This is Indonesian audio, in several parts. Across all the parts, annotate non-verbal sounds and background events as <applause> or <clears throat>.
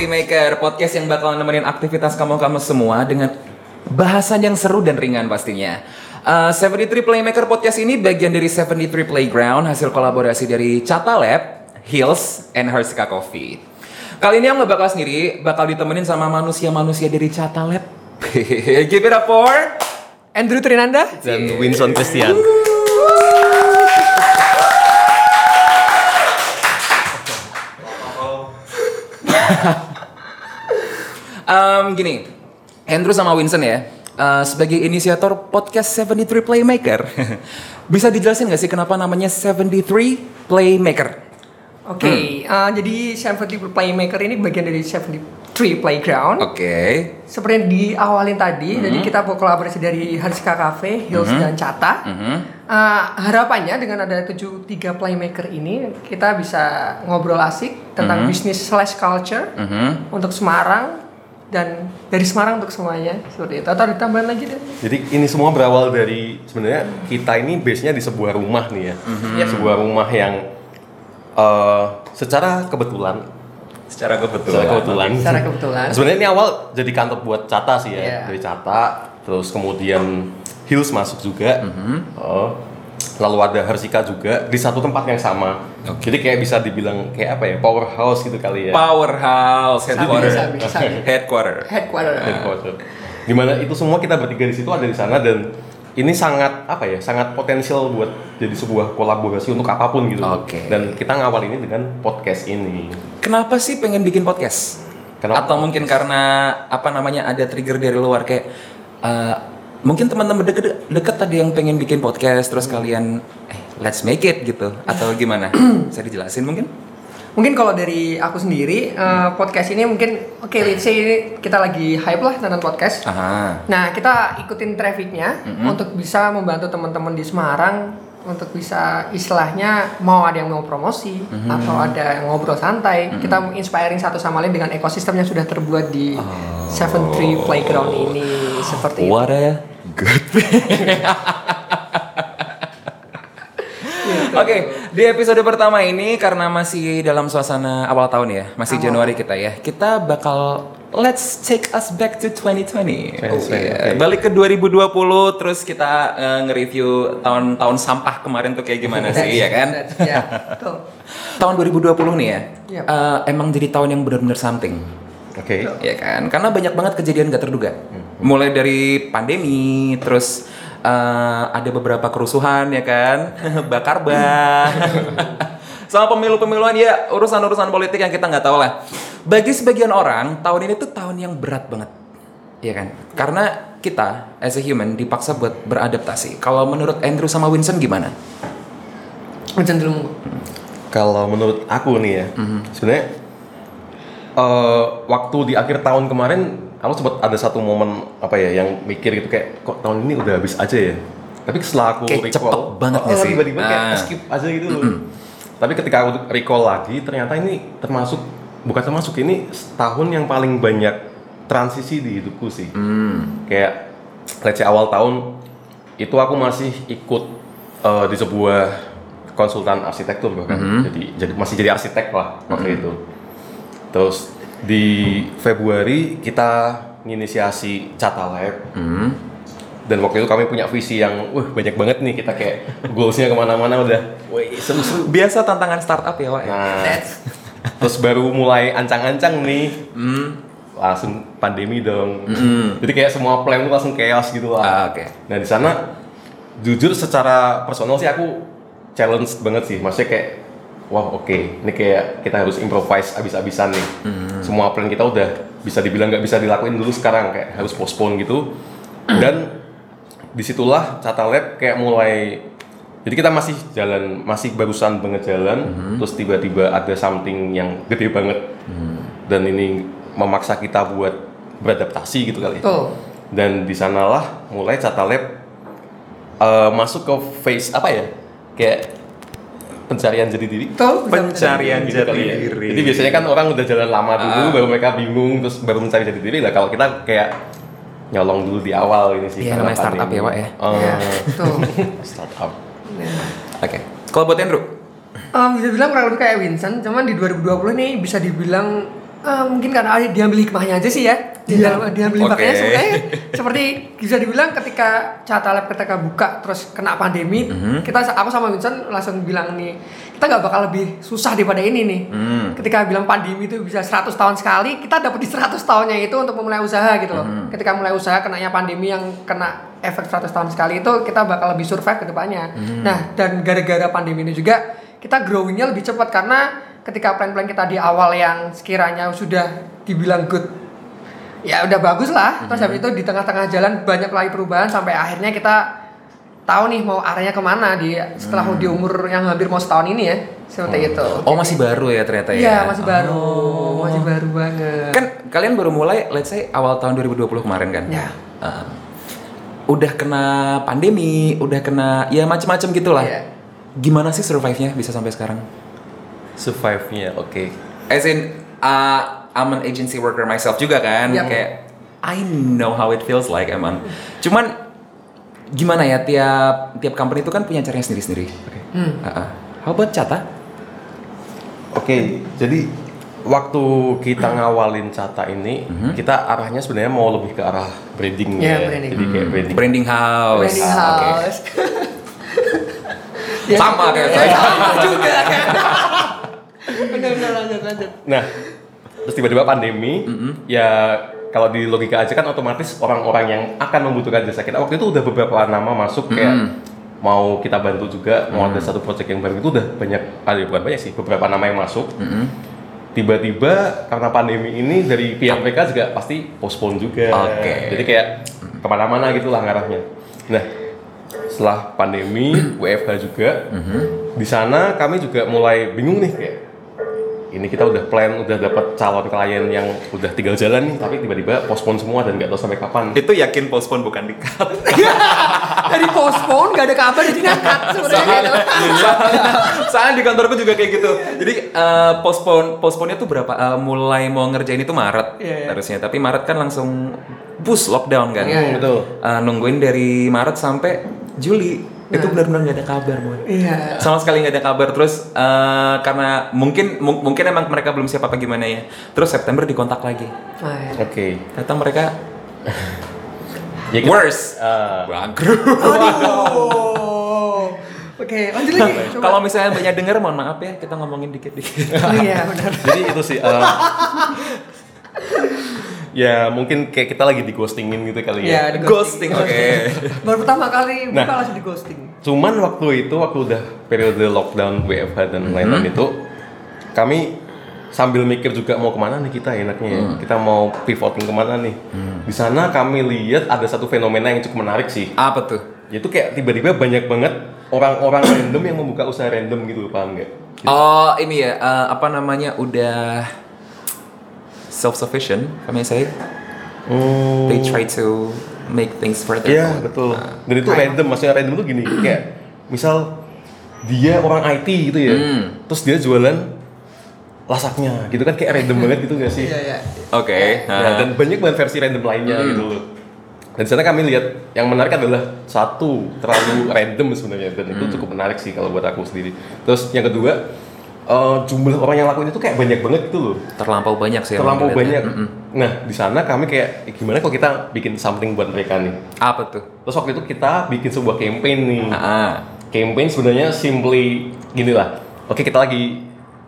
R73 Playmaker, podcast yang bakal nemenin aktivitas kamu-kamu semua dengan bahasan yang seru dan ringan pastinya. Uh, 73 Playmaker podcast ini bagian dari 73 Playground, hasil kolaborasi dari Chata Lab, Hills, and Hersika Coffee. Kali ini yang nggak bakal sendiri, bakal ditemenin sama manusia-manusia dari Chata Lab. <laughs> Give it up for Andrew Trinanda dan Winston Christian. Um, gini, Andrew sama Winston ya, uh, sebagai inisiator podcast 73 Playmaker, <laughs> bisa dijelasin nggak sih kenapa namanya 73 Playmaker? Oke, okay, uh, jadi 73 Playmaker ini bagian dari 73 Playground. Oke. Okay. Seperti yang diawalin tadi, mm-hmm. jadi kita kolaborasi dari Hariska Cafe, Hills mm-hmm. dan Cata. Mm-hmm. Uh, harapannya dengan ada 73 Playmaker ini, kita bisa ngobrol asik tentang mm-hmm. bisnis slash culture mm-hmm. untuk Semarang dan dari Semarang untuk semuanya seperti itu. Atau ditambahin lagi deh. Jadi ini semua berawal dari sebenarnya kita ini base-nya di sebuah rumah nih ya, mm-hmm. sebuah rumah yang uh, secara kebetulan. Secara kebetulan. Secara kebetulan. Secara kebetulan. <laughs> Sebenarnya ini awal jadi kantor buat Cata sih ya. Yeah. dari Cata terus kemudian Hills masuk juga. Mm -hmm. oh lalu ada Hersika juga di satu tempat yang sama. Okay. jadi kayak bisa dibilang kayak apa ya powerhouse gitu kali ya. Powerhouse headquarter. bisa, bisa, bisa. headquarter. Headquarter. Headquarter di mana itu semua kita bertiga di situ ada di sana dan ini sangat apa ya sangat potensial buat jadi sebuah kolaborasi untuk apa pun gitu. Okay. dan kita ngawal ini dengan podcast ini. Kenapa sih pengen bikin podcast? Kenapa? atau mungkin karena apa namanya ada trigger dari luar kayak uh, mungkin teman-teman deket deket tadi yang pengen bikin podcast terus kalian eh let's make it gitu atau gimana <clears throat> saya dijelasin mungkin mungkin kalau dari aku sendiri uh, podcast ini mungkin oke okay, let's say ini kita lagi hype lah tentang podcast. Aha. Nah kita ikutin trafficnya mm-hmm. untuk bisa membantu teman-teman di Semarang untuk bisa istilahnya mau ada yang mau promosi mm-hmm. atau ada yang ngobrol santai mm-hmm. kita inspiring satu sama lain dengan ekosistem yang sudah terbuat di oh. Seven Tree Playground ini seperti What itu. a good <laughs> Oke, okay, di episode pertama ini karena masih dalam suasana awal tahun ya, masih awal. Januari kita ya, kita bakal let's take us back to 2020. Oh, yeah. okay. Balik ke 2020 terus kita uh, nge-review tahun-tahun sampah kemarin tuh kayak gimana sih <laughs> ya kan? yeah, <laughs> tahun 2020 nih ya, yep. uh, emang jadi tahun yang benar-benar something. Oke. Okay. Ya kan? Karena banyak banget kejadian gak terduga. Hmm. Mulai dari pandemi, terus uh, ada beberapa kerusuhan ya kan, <laughs> bakar ban, <laughs> sama pemilu-pemiluan ya urusan-urusan politik yang kita nggak tahu lah. Bagi sebagian orang tahun ini tuh tahun yang berat banget, ya kan? Karena kita as a human dipaksa buat beradaptasi. Kalau menurut Andrew sama Winston gimana? Winston dulu. Kalau menurut aku nih ya, mm -hmm. sebenarnya uh, waktu di akhir tahun kemarin aku sempat ada satu momen apa ya yang mikir gitu kayak kok tahun ini udah habis aja ya tapi setelah aku kayak recall cepet banget oh, sih tiba-tiba kayak ah. skip aja gitu loh mm tapi ketika aku recall lagi ternyata ini termasuk bukan termasuk ini tahun yang paling banyak transisi di hidupku sih mm. kayak let's awal tahun itu aku masih ikut uh, di sebuah konsultan arsitektur bahkan mm -hmm. jadi jadi masih jadi arsitek lah waktu mm -hmm. itu terus di Februari kita menginisiasi Cata Lab. Hmm. Dan waktu itu kami punya visi yang, wah banyak banget nih kita kayak goalsnya ke mana-mana udah, wah seru-seru. Biasa tantangan startup ya, Wak. Ya? Nah, terus baru mulai ancang-ancang nih, hmm. langsung pandemi dong. Hmm. Jadi kayak semua plan itu langsung chaos gitu lah. Ah, Oke. Okay. Nah di sana, jujur secara personal sih aku challenge banget sih, maksudnya kayak wah oke okay. ini kayak kita harus improvise abis-abisan nih hmm. semua plan kita udah bisa dibilang nggak bisa dilakuin dulu sekarang kayak harus postpone gitu dan di situlah Cata Lab kayak mulai jadi kita masih jalan masih barusan banget jalan hmm. terus tiba-tiba ada something yang gede banget hmm. dan ini memaksa kita buat beradaptasi gitu kali ya. Oh. dan di sanalah mulai Cata Lab uh, masuk ke phase apa ya kayak pencarian jati diri. Tuh, pencarian gitu jati ya. diri. Jadi biasanya kan orang udah jalan lama dulu, uh. baru mereka bingung, terus baru mencari jati diri. Lah kalau kita kayak nyolong dulu di awal ini sih. Iya, namanya startup ini. ya, Pak ya. Oh. Ya, tuh. <laughs> startup. Ya. Oke. Okay. Kalau buat Andrew? Um, bisa bilang kurang lebih kayak Vincent, cuman di 2020 ini bisa dibilang Eh, mungkin karena ada diambil hikmahnya aja sih ya. Di dalam diambil hikmahnya Oke. sebenarnya seperti bisa dibilang ketika Cata Lab ketika buka terus kena pandemi, Mhm. kita aku sama Vincent langsung bilang nih, kita nggak bakal lebih susah daripada ini nih. Hmm. Ketika bilang pandemi itu bisa 100 tahun sekali, kita dapat di 100 tahunnya itu untuk memulai usaha gitu loh. Mhm. Ketika mulai usaha kenanya pandemi yang kena efek 100 tahun sekali itu kita bakal lebih survive ke depannya. Mhm. Nah, dan gara-gara pandemi ini juga kita growingnya lebih cepat karena ketika plan-plan kita di awal yang sekiranya sudah dibilang good ya udah bagus lah terus habis itu di tengah-tengah jalan banyak lagi perubahan sampai akhirnya kita tahu nih mau arahnya ke mana di setelah di umur yang hampir mau setahun ini ya seperti itu Oh masih baru ya ternyata ya? iya masih baru Oh. masih baru banget Kan kalian baru mulai, let's say awal tahun 2020 kemarin kan? Ya. Uh, udah kena pandemi, udah kena ya macam-macam gitulah. Iya. Gimana sih survive-nya bisa sampai sekarang? Survive-nya, oke. As in, uh, I'm an agency worker myself juga kan, Yap. kayak I know how it feels like emang. Cuman gimana ya tiap tiap company itu kan punya caranya sendiri-sendiri. Oke. Hmm. How about Cata? Oke, jadi waktu kita ngawalin Cata ini, kita arahnya sebenarnya mau lebih ke arah branding Iya, ya. branding. Jadi kayak branding. Branding house. Branding Ah, oke. house Ya, Sama kayak ya, saya. sama juga <laughs> kan lanjut Nah, terus tiba-tiba pandemi, ya kalau di logika aja kan otomatis orang-orang yang akan membutuhkan jasa kita. Waktu itu udah beberapa nama masuk kayak mau kita bantu juga mau ada satu project yang baru itu udah banyak ada bukan banyak sih beberapa nama yang masuk. Tiba-tiba karena pandemi ini dari pihak mereka juga pasti postpone juga. Oke. jadi kayak ke mana-mana gitu lah ngarahnya. Nah setelah pandemi <clears throat> WFH juga di sana kami juga mulai bingung nih kayak ini kita udah plan udah dapat calon klien yang udah tinggal jalan nih tapi tiba-tiba postpone semua dan nggak tahu sampai kapan Itu yakin postpone bukan di cut. <laughs> dari postpone gak ada kabar di sini cut sebenarnya gitu. <laughs> Soalnya di kantorku juga kayak gitu. Jadi eh, postpone postpone-nya tuh berapa? eh, mulai mau ngerjain itu Maret Iya, iya. harusnya. Tapi Maret kan langsung bus lockdown kan. Iya, iya. betul Eh, nungguin dari Maret sampai Juli. Itu Nah. benar-benar nggak ada kabar, Mon. Iya. Sama sekali nggak ada kabar. Terus eh, karena mungkin mung- mungkin emang mereka belum siap apa gimana ya. Terus September dikontak lagi. Nah, ya. oke Ternyata mereka <laughs> ya worse. Ah, Bangkrut. Oh. Oke, lanjut lagi. Coba. <laughs> Kalau misalnya banyak denger, mohon maaf ya, kita ngomongin dikit-dikit. Oh iya, benar. jadi itu sih eh, <laughs> ya mungkin kayak kita lagi di ghostingin gitu kali ya Iya, di Ghosting, oke. <laughs> Baru pertama kali buka Nah. langsung di ghosting. Cuman waktu itu waktu udah periode lockdown WFH dan lain-lain itu kami sambil mikir juga mau ke mana nih kita enaknya ya. Kita mau pivoting ke mana nih. Di sana kami lihat ada satu fenomena yang cukup menarik sih. Apa tuh? Yaitu kayak tiba-tiba banyak banget orang-orang random yang membuka usaha random gitu, paham nggak? Oh, ini ya, eh, apa namanya, udah self-sufficient, kami say. Hmm. They try to make things for their Iya own. betul. Dan itu random, maksudnya random tuh gini, kayak misal dia orang IT gitu ya, Hmm. terus dia jualan lasaknya, gitu kan kayak random banget gitu gak sih? Iya, iya. Oke. Ya, dan banyak banget versi random lainnya Hmm. gitu loh. Dan di sana kami lihat yang menarik adalah satu terlalu random sebenarnya dan itu Hmm. cukup menarik sih kalau buat aku sendiri. Terus yang kedua eh, jumlah orang yang lakuin itu kayak banyak banget gitu loh. terlampau banyak sih. Terlampau emang banyak. dilihatnya. Mm-mm. Nah di sana kami kayak "Eh, gimana kalau kita bikin something buat mereka nih. Apa tuh? Terus waktu itu kita bikin sebuah campaign nih. Ah, Campaign sebenarnya simply gini lah. Oke kita lagi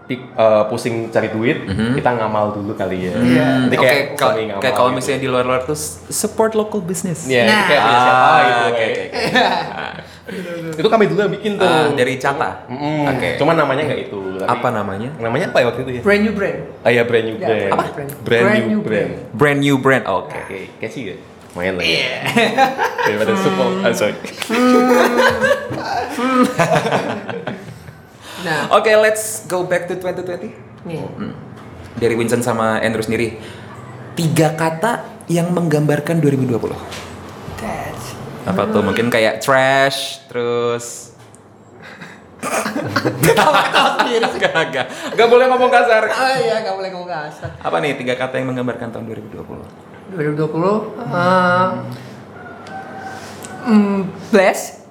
eh, pusing cari duit, kita ngamal dulu kali ya. Iya. Jadi Mm-hmm. Oke, kayak ngamal kayak kalau gitu. misalnya di luar-luar tuh support local business. Iya, itu Nah. kayak punya siapa Ah, gitu. kayak. oke, oke. <laughs> Itu kami dulu yang bikin tuh. Ah, dari Cata. Mm-mm. Oke. Cuman namanya nggak itu. tapi- Apa namanya? Namanya apa ya waktu itu ya? Brand new brand. Ah ya brand new Ya, brand. apa? Brand, Brand new new brand. Brand new brand. Oke. Oke, catchy gak? Lumayan lah ya. <laughs> Daripada support. Ah, sorry. <laughs> Nah, Oke, let's go back to 2020. nih. Dari Vincent sama Andrew sendiri. Tiga kata yang menggambarkan 2020. That's Apa tuh? Mungkin kayak trash, terus Gak, gak, gak boleh ngomong kasar. Oh iya, gak boleh ngomong kasar. Apa nih tiga kata yang menggambarkan tahun 2020? 2020 uh, mm, bless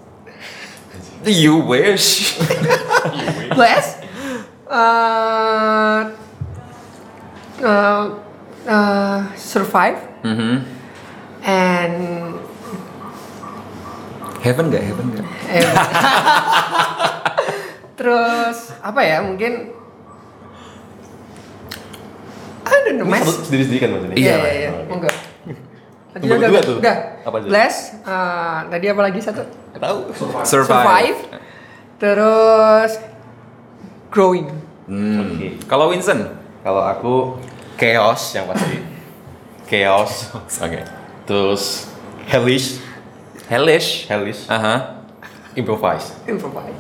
You wish. <laughs> bless uh, uh, uh, survive Mhm. and Heaven nggak? Heaven nggak? <laughs> terus apa ya mungkin I don't know mas satu sendiri-sendiri kan ini? Iya iya iya enggak Tadi udah, udah, tuh, udah. apa aja? Bless, uh, tadi apa lagi satu? Tahu. Survive. Terus growing. Hmm. Oke. Kalau Winston? Kalau aku chaos yang pasti. chaos. Oke. Terus hellish, Hellish. hellish, Aha. improvise. Improvise.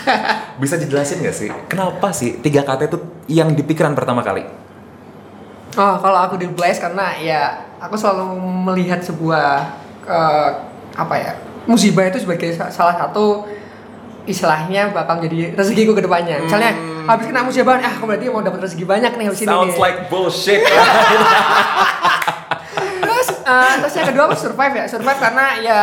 <laughs> Bisa dijelasin nggak sih? Kenapa sih tiga kata itu yang di pikiran pertama kali? Oh, kalau aku di Bless karena ya aku selalu melihat sebuah eh, apa ya musibah itu sebagai sa- salah satu istilahnya bakal jadi rezekiku ke depannya. Misalnya habis kena musibah, ah aku berarti mau dapat rezeki banyak nih habis ini. Sounds like bullshit. <laughs> terus eh, terus yang kedua survive ya. Survive karena ya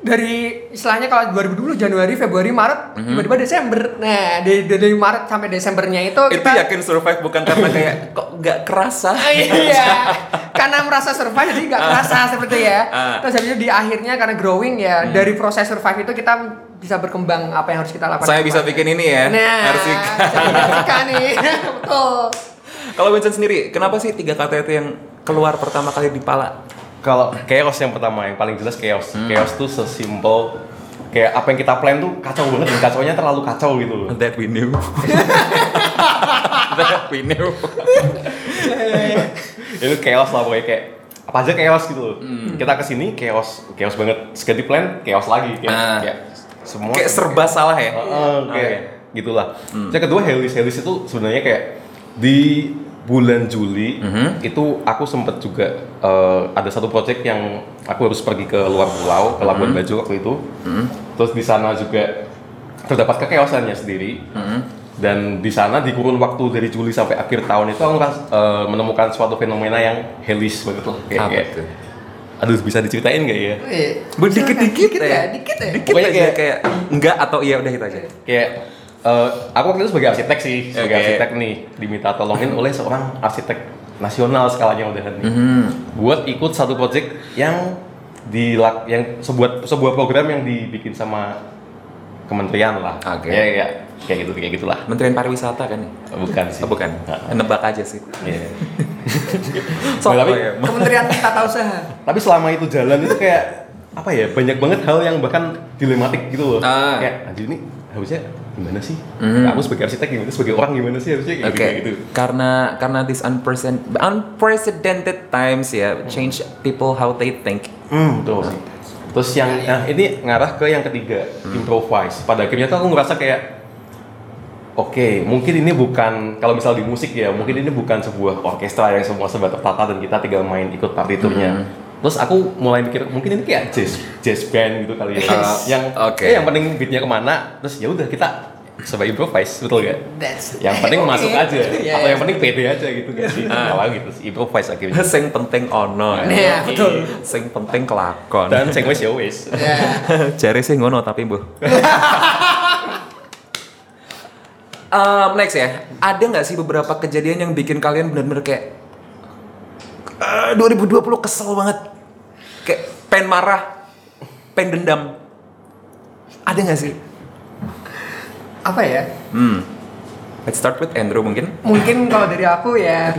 dari istilahnya kalau 2020 Januari Februari Maret tiba-tiba Desember. Nah dari, dari Maret sampai Desembernya itu itu kita yakin survive bukan karena kayak kok nggak kerasa. <laughs> iya. Karena merasa survive jadi nggak kerasa seperti ya. Ah. terus habis itu di akhirnya karena growing ya dari proses survive itu kita bisa berkembang apa yang harus kita lakukan. Saya bisa bikin ini ya. nah Arsika. bisa nih <laughs> betul. Kalau Winston sendiri, kenapa sih tiga kata itu yang keluar pertama kali di pala? Kalau chaos yang pertama, yang paling jelas chaos. Chaos tuh sesimpel kayak apa yang kita plan tuh kacau banget dan kacaunya terlalu kacau gitu loh. That we knew. <laughs> That we knew. <laughs> itu chaos lah pokoknya kayak apa aja chaos gitu loh. Kita ke sini chaos, chaos banget. Sekali plan chaos lagi kayak, Ah. kayak semua Kayak serba salah ya. Heeh, kayak Oke. gitulah. Yang kedua Helis Helis itu sebenarnya kayak di bulan Juli Mhm. itu aku sempet juga eh, ada satu project yang aku harus pergi ke luar pulau ke Labuan Bajo waktu itu. Terus di sana juga terdapat kekeosannya sendiri. Dan di sana di kurun waktu dari Juli sampai akhir tahun itu aku eh, menemukan suatu fenomena yang helis banget lah. Kayak, Apa kayak, tuh? aduh bisa diceritain gak ya? Eh, Berdikit-dikit dikit ya dikit ya Dikit Pokoknya aja kayak- kayak enggak atau iya udah itu aja. kayak eh, aku waktu itu sebagai arsitek sih sebagai Oke. arsitek nih diminta tolongin oleh seorang arsitek nasional skalanya udah nih Mhm. buat ikut satu project yang di yang sebuah sebuah program yang dibikin sama kementerian lah Oke. ya ya kayak gitu kayak gitulah Menterian pariwisata kan nih? bukan sih Oh, bukan. Nah, Nebak aja sih. iya. So, <laughs> Nah, tapi- oh iya. Kementerian Tata Usaha tapi selama itu jalan itu kayak apa ya banyak banget hal yang bahkan dilematik gitu loh Ah. kayak anjir ini harusnya gimana sih Mhm. aku sebagai arsitek gimana sebagai orang gimana sih harusnya kayak Oke, gitu, kayak gitu. karena karena this unprecedented, unprecedented times ya change people how they think. Hmm, betul sih. Terus yang nah ini ngarah ke yang ketiga, improvise. Pada akhirnya tuh aku ngerasa kayak Oke, mungkin ini bukan kalau misal di musik ya, mungkin ini bukan sebuah orkestra yang semua serba tertata dan kita tinggal main ikut partiturnya. Terus aku mulai mikir mungkin ini kayak jazz jazz band gitu kali ya. Yes. yang Oke. eh, yang penting beatnya ke mana, terus ya udah kita coba improvise, betul gak? That's Yang penting <laughs> Oke. masuk aja, <laughs> Iya, atau iya. yang penting pede aja gitu gak sih? <laughs> Kalau gitu sih, improvise akhirnya. Sing penting ono. ya. Iya, betul. Sing penting kelakon. Dan sing wis ya wis. Jari sih ngono tapi bu. Um, next ya, ada nggak sih beberapa kejadian yang bikin kalian benar-benar kayak "Ah, 2020 kesel banget, kayak pengen marah, pengen dendam. Ada nggak sih? apa ya Hmm. Let's start with Andrew mungkin. mungkin kalau dari aku ya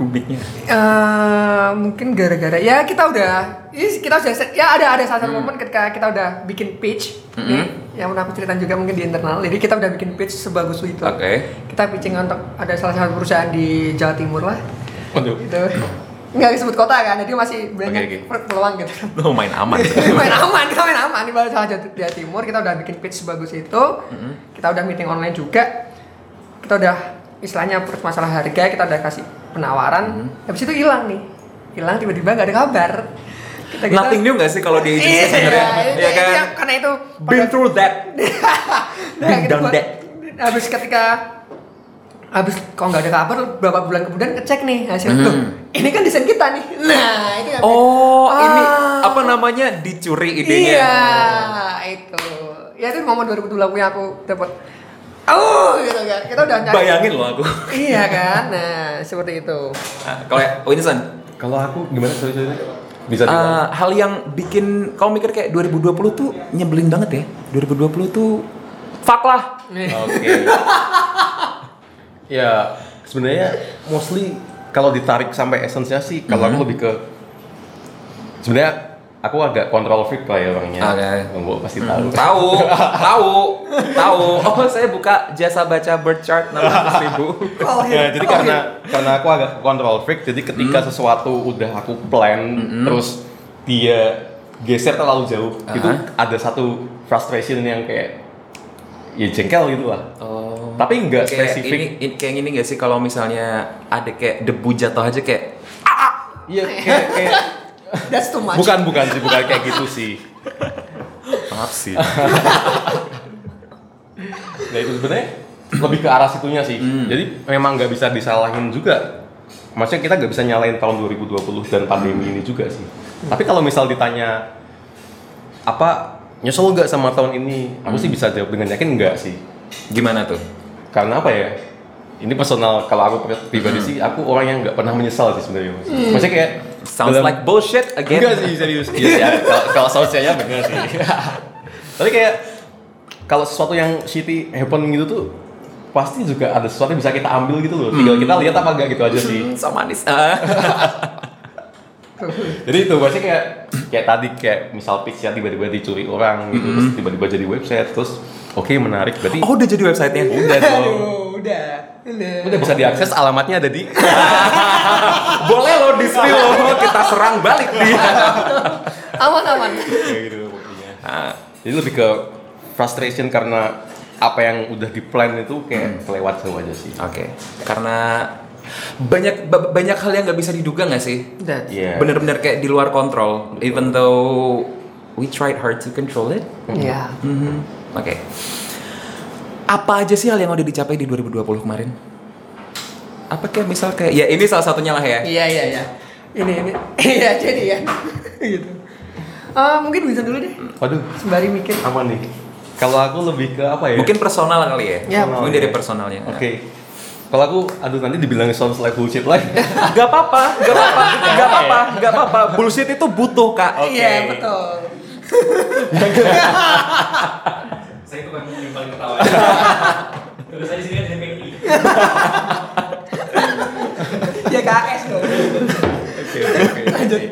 Mic-nya. eh mungkin gara-gara ya kita udah kita sudah set- ya ada ada salah Hmm. satu momen ketika kita udah bikin pitch nih yang pernah aku ceritain juga mungkin di internal jadi kita udah bikin pitch sebagus itu Oke. kita pitching untuk ada salah satu perusahaan di Jawa Timur lah Waduh. gitu nggak disebut kota kan jadi masih banyak Oke, oke. peluang gitu Lo <laughs> main aman. <laughs> main aman kita main aman di salah Jawa Jawa Timur kita udah bikin pitch sebagus itu kita udah meeting online juga kita udah istilahnya per- masalah harga kita udah kasih penawaran habis itu hilang nih hilang tiba-tiba nggak ada kabar kita Nothing new nggak sih kalau di agency Iya, sebenarnya? iya, Iya kan? iya, karena itu Been through that. <laughs> Nah, Been gitu, done buat- that. habis ketika habis kalau nggak ada kabar beberapa bulan kemudian ngecek nih hasil tuh ini kan desain kita nih <laughs> nah Hmm. Oh, Ah. ini apa namanya dicuri idenya? iya itu ya itu momen 2020 yang aku dapat Oh, gitu kan. Kita udah nyari. Bayangin loh aku. Iya kan? Nah, seperti itu. Nah, kalau Winston, Kalau aku gimana sorry, sorry. Bisa diulang? hal yang bikin kamu mikir kayak 2020 tuh nyebelin banget ya. 2020 tuh fuck lah. Oke. <laughs> ya sebenarnya mostly kalau ditarik sampai esensinya sih kalau aku lebih ke sebenarnya aku agak control freak lah ya orangnya. Oke. Kamu pasti tahu. Tahu, <laughs> tahu, tahu. Oh, saya buka jasa baca birth chart 600 ribu. Oh, <laughs> Ya, jadi karena karena aku agak control freak, jadi ketika sesuatu udah aku plan, terus dia geser terlalu jauh, itu Aha. ada satu frustration yang kayak ya jengkel gitu lah. Oh. Tapi nggak Kayak spesifik. ini, ini- kayak gini gak sih kalau misalnya ada kayak debu jatuh aja kayak Iya, kayak, kayak <laughs> That's too much. bukan bukan sih, bukan kayak gitu sih. maaf sih. <laughs> Nah itu sebenarnya lebih ke arah situnya sih. Hmm. Jadi memang nggak bisa disalahin juga. Maksudnya kita nggak bisa nyalain tahun 2020 dan pandemi ini juga sih. Tapi kalau misal ditanya apa nyesel nggak sama tahun ini, aku Hmm. sih bisa jawab dengan yakin nggak sih. Gimana tuh? Karena apa ya? Ini personal kalau aku pri- pribadi Hmm. sih, aku orang yang nggak pernah menyesal sih sebenarnya. Maksudnya kayak Sounds dalam- like bullshit again. Enggak sih serius. <laughs> Iya sih, ada. kalau kalau soundnya bener sih. <laughs> Tapi kayak kalau sesuatu yang shitty happen gitu tuh pasti juga ada sesuatu yang bisa kita ambil gitu loh. Tinggal kita lihat apa enggak gitu aja sih. Hmm, so manis. <laughs> Ah. Jadi itu pasti kayak kayak tadi kayak misal pitch-nya tiba-tiba dicuri orang gitu terus tiba-tiba jadi website terus oke menarik berarti Oh, udah jadi websitenya. udah dong. Aduh, udah. Udah. Udah bisa diakses alamatnya ada di <laughs> Boleh lo di spill lo, kita serang balik dia. <laughs> Aman aman. kayak gitu pokoknya. Jadi lebih ke frustration karena apa yang udah di plan itu kayak kelewat jauh aja sih. Oke, karena banyak ba- banyak hal yang nggak bisa diduga nggak sih? That's Iya. Bener-bener kayak di luar kontrol, even though we tried hard to control it. Iya. Mhm. Oke. Apa aja sih hal yang udah dicapai di 2020 kemarin? Apa kayak misal kayak ya ini salah satunya lah ya. Iya iya iya. Ini ini. <laughs> Iya jadi ya. <laughs> gitu. Ah, mungkin bisa dulu deh. Waduh, Sembari mikir. apa nih? Kalau aku lebih ke apa ya? Mungkin personal kali ya. Ya, Mungkin dari ya. personalnya. Oke. Kalau aku, aduh nanti dibilang sounds like bullshit lagi. <laughs> Gak apa-apa, gak apa-apa, gak apa-apa, gak apa-apa. Bullshit itu butuh kak. Iya betul. <laughs> Saya itu kan yang paling ketawa. <laughs> Terus saya di sini ada MPI. Ya KS dong. Oke, oke. oke.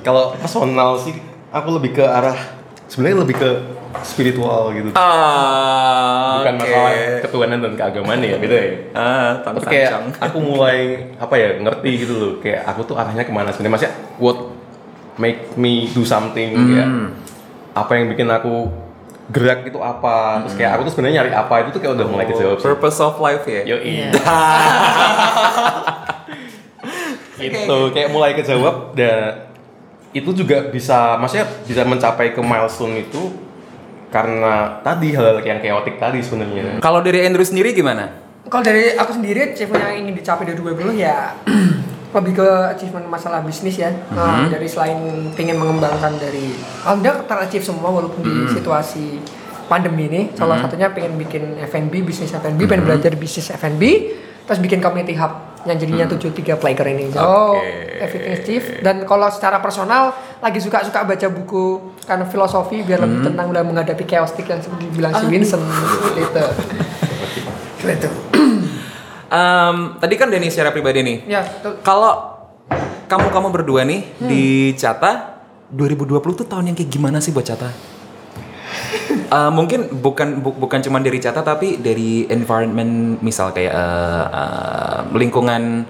Kalau personal sih, aku lebih ke arah sebenarnya lebih ke spiritual gitu. Ah, Bukan oke. masalah ketuhanan dan keagamaan ya, beda ya. Ah, Tapi kayak <laughs> aku mulai apa ya ngerti gitu loh, kayak aku tuh arahnya ke mana sebenarnya. Maksudnya what make me do something ya. Apa yang bikin aku gerak itu apa? Terus kayak aku tuh sebenarnya nyari apa itu tuh kayak udah mulai kejawab. Purpose of life ya. Yo Iya. <laughs> itu kayak mulai kejawab dan itu juga bisa maksudnya bisa mencapai ke milestone itu karena tadi hal-hal yang chaotic tadi sebenarnya. Kalau dari Andrew sendiri gimana? Kalau dari aku sendiri achievement yang ingin dicapai dari 2020 ya <clears throat> lebih ke achievement masalah bisnis ya. Nah, dari selain ingin mengembangkan dari alhamdulillah terachieve semua walaupun di situasi pandemi ini. Salah satunya pengen bikin F&B, bisnis F&B, pengen belajar bisnis F&B, terus bikin community hub yang jadinya 73 player ini. So, Oke. everything is achieved. Dan kalau secara personal lagi suka-suka baca buku karena filosofi biar lebih tenang dalam menghadapi chaotic yang seperti dibilang si Vincent gitu. Gitu. <laughs> Em, tadi kan Denny secara pribadi nih. Ya. Kalau kamu kamu berdua nih di Cata 2020 tuh tahun yang kayak gimana sih buat Cata? Eh, mungkin bukan bu- bukan cuma dari Cata tapi dari environment misal kayak eh, eh, lingkungan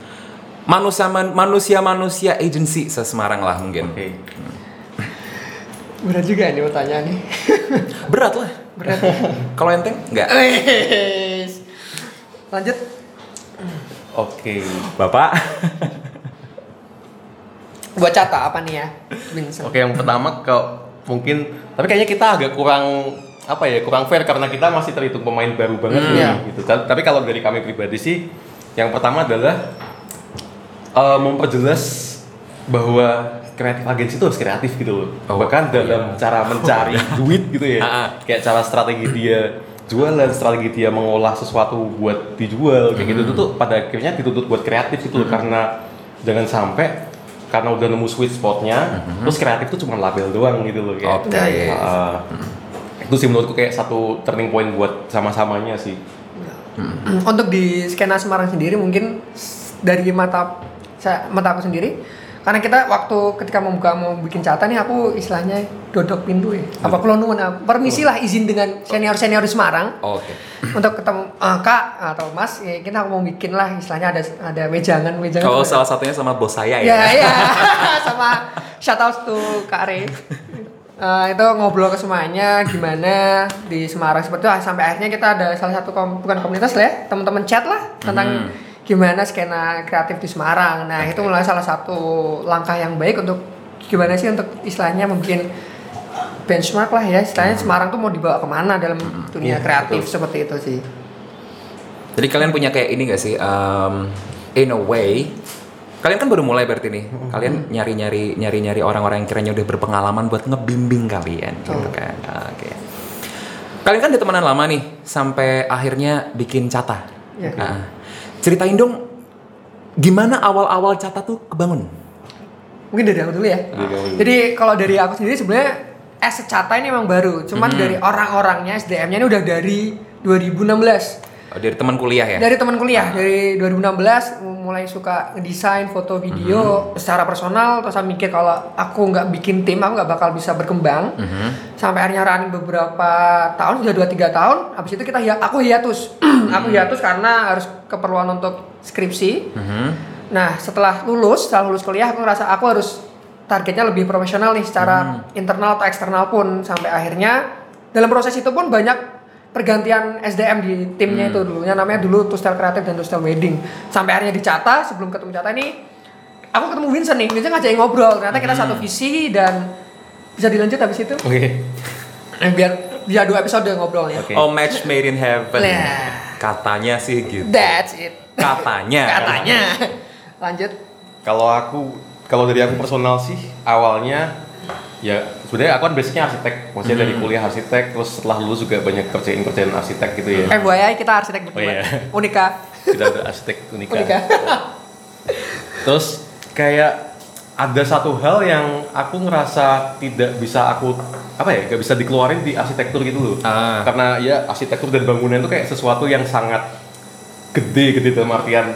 manusia manusia manusia agency sesemarang lah mungkin. Oke. Berat juga nih pertanyaan nih. <laughs> Berat lah. Berat. Kalau enteng nggak? Wes. Lanjut. Oke. Bapak. Buat Cata apa nih ya? Oke, yang pertama ke mungkin tapi kayaknya kita agak kurang apa ya kurang fair karena kita masih terhitung pemain baru banget Hmm. Iya. gitu. Ta- Tapi kalau dari kami pribadi sih yang pertama adalah eh, memperjelas bahwa kreatif agensi itu harus kreatif gitu loh. Oh, Bahkan dalam cara mencari <laughs> duit gitu ya. Ah, ah. Kayak cara strategi dia jualan strategi dia mengolah sesuatu buat dijual kayak gitu itu tuh pada akhirnya dituntut buat kreatif gitu loh karena jangan sampai karena udah nemu sweet spotnya terus kreatif tuh cuma label doang gitu loh kayak Oke. uh, itu sih menurutku kayak satu turning point buat sama-samanya sih. Untuk di skena Semarang sendiri mungkin dari mata saya mata aku sendiri karena kita waktu ketika membuka mau bikin catatan nih aku istilahnya dodok pintu ya. Apa kalau nuwun permisi lah izin dengan senior senior di Semarang. Oke. untuk ketemu eh, kak atau mas ya kita mau bikin lah istilahnya ada ada wejangan wejangan Kalau tuh- salah satunya sama bos saya ya. ya ya. <laughs> Sama shout out to Kak Arif Eh, itu ngobrol ke semuanya gimana di Semarang seperti itu. Ah, sampai akhirnya kita ada salah satu kom- bukan komunitas lah ya teman-teman chat lah tentang gimana skena kreatif di Semarang. Nah itu mulai salah satu langkah yang baik untuk gimana sih untuk istilahnya membuat benchmark lah ya. Istilahnya Semarang tuh mau dibawa ke mana dalam dunia Iya, kreatif betul. seperti itu sih. Jadi kalian punya kayak ini gak sih? um, in a way, kalian kan baru mulai berarti nih. Kalian nyari-nyari nyari-nyari orang-orang yang kiranya udah berpengalaman buat ngebimbing kalian, gitu Oh. kan? Oke. Kalian kan udah temenan lama nih, sampai akhirnya bikin cata. Iya. Nah, ceritain dong, gimana awal-awal cata tuh kebangun? mungkin dari aku dulu ya dulu. Jadi kalau dari aku sendiri sebenarnya es secata ini memang baru, cuman Hmm. dari orang-orangnya SDM-nya ini udah dari 2016. Oh, dari teman kuliah ya? Dari teman kuliah dari 2016 mulai suka desain foto video Hmm. secara personal terus saya mikir kalau aku nggak bikin tim aku nggak bakal bisa berkembang. Mhm. Sampai akhirnya running beberapa tahun sudah 2 3 tahun. Habis itu kita aku hiatus. <clears throat> aku hiatus karena harus keperluan untuk skripsi. Mhm. Nah, setelah lulus, setelah lulus kuliah aku ngerasa aku harus targetnya lebih profesional nih secara internal atau eksternal pun sampai akhirnya dalam proses itu pun banyak pergantian SDM di timnya itu dulunya namanya dulu Tustel Kreatif dan Tustel Wedding. Sampai akhirnya dicata sebelum ketemu Cata ini aku ketemu Vincent nih. Vincent ngajakin ngobrol. Ternyata kita satu visi dan bisa dilanjut habis itu. oke Eh, biar biar dua episode ngobrolnya. Oke. Oh, match made in heaven. Nah. Katanya sih gitu. That's it. Katanya. <laughs> Katanya. Lanjut. Kalau aku, kalau dari aku personal sih, awalnya ya sebenarnya aku kan basicnya arsitek, maksudnya dari kuliah arsitek, terus setelah lulus juga banyak kerjain kerjaan arsitek gitu ya. FYI kita arsitek berdua. Oh, iya. Unika. Kita ada arsitek unika. Unika. <laughs> Terus kayak ada satu hal yang aku ngerasa tidak bisa aku apa ya, gak bisa dikeluarin di arsitektur gitu loh. Ah. Karena ya arsitektur dan bangunan itu kayak sesuatu yang sangat gede gede dalam artian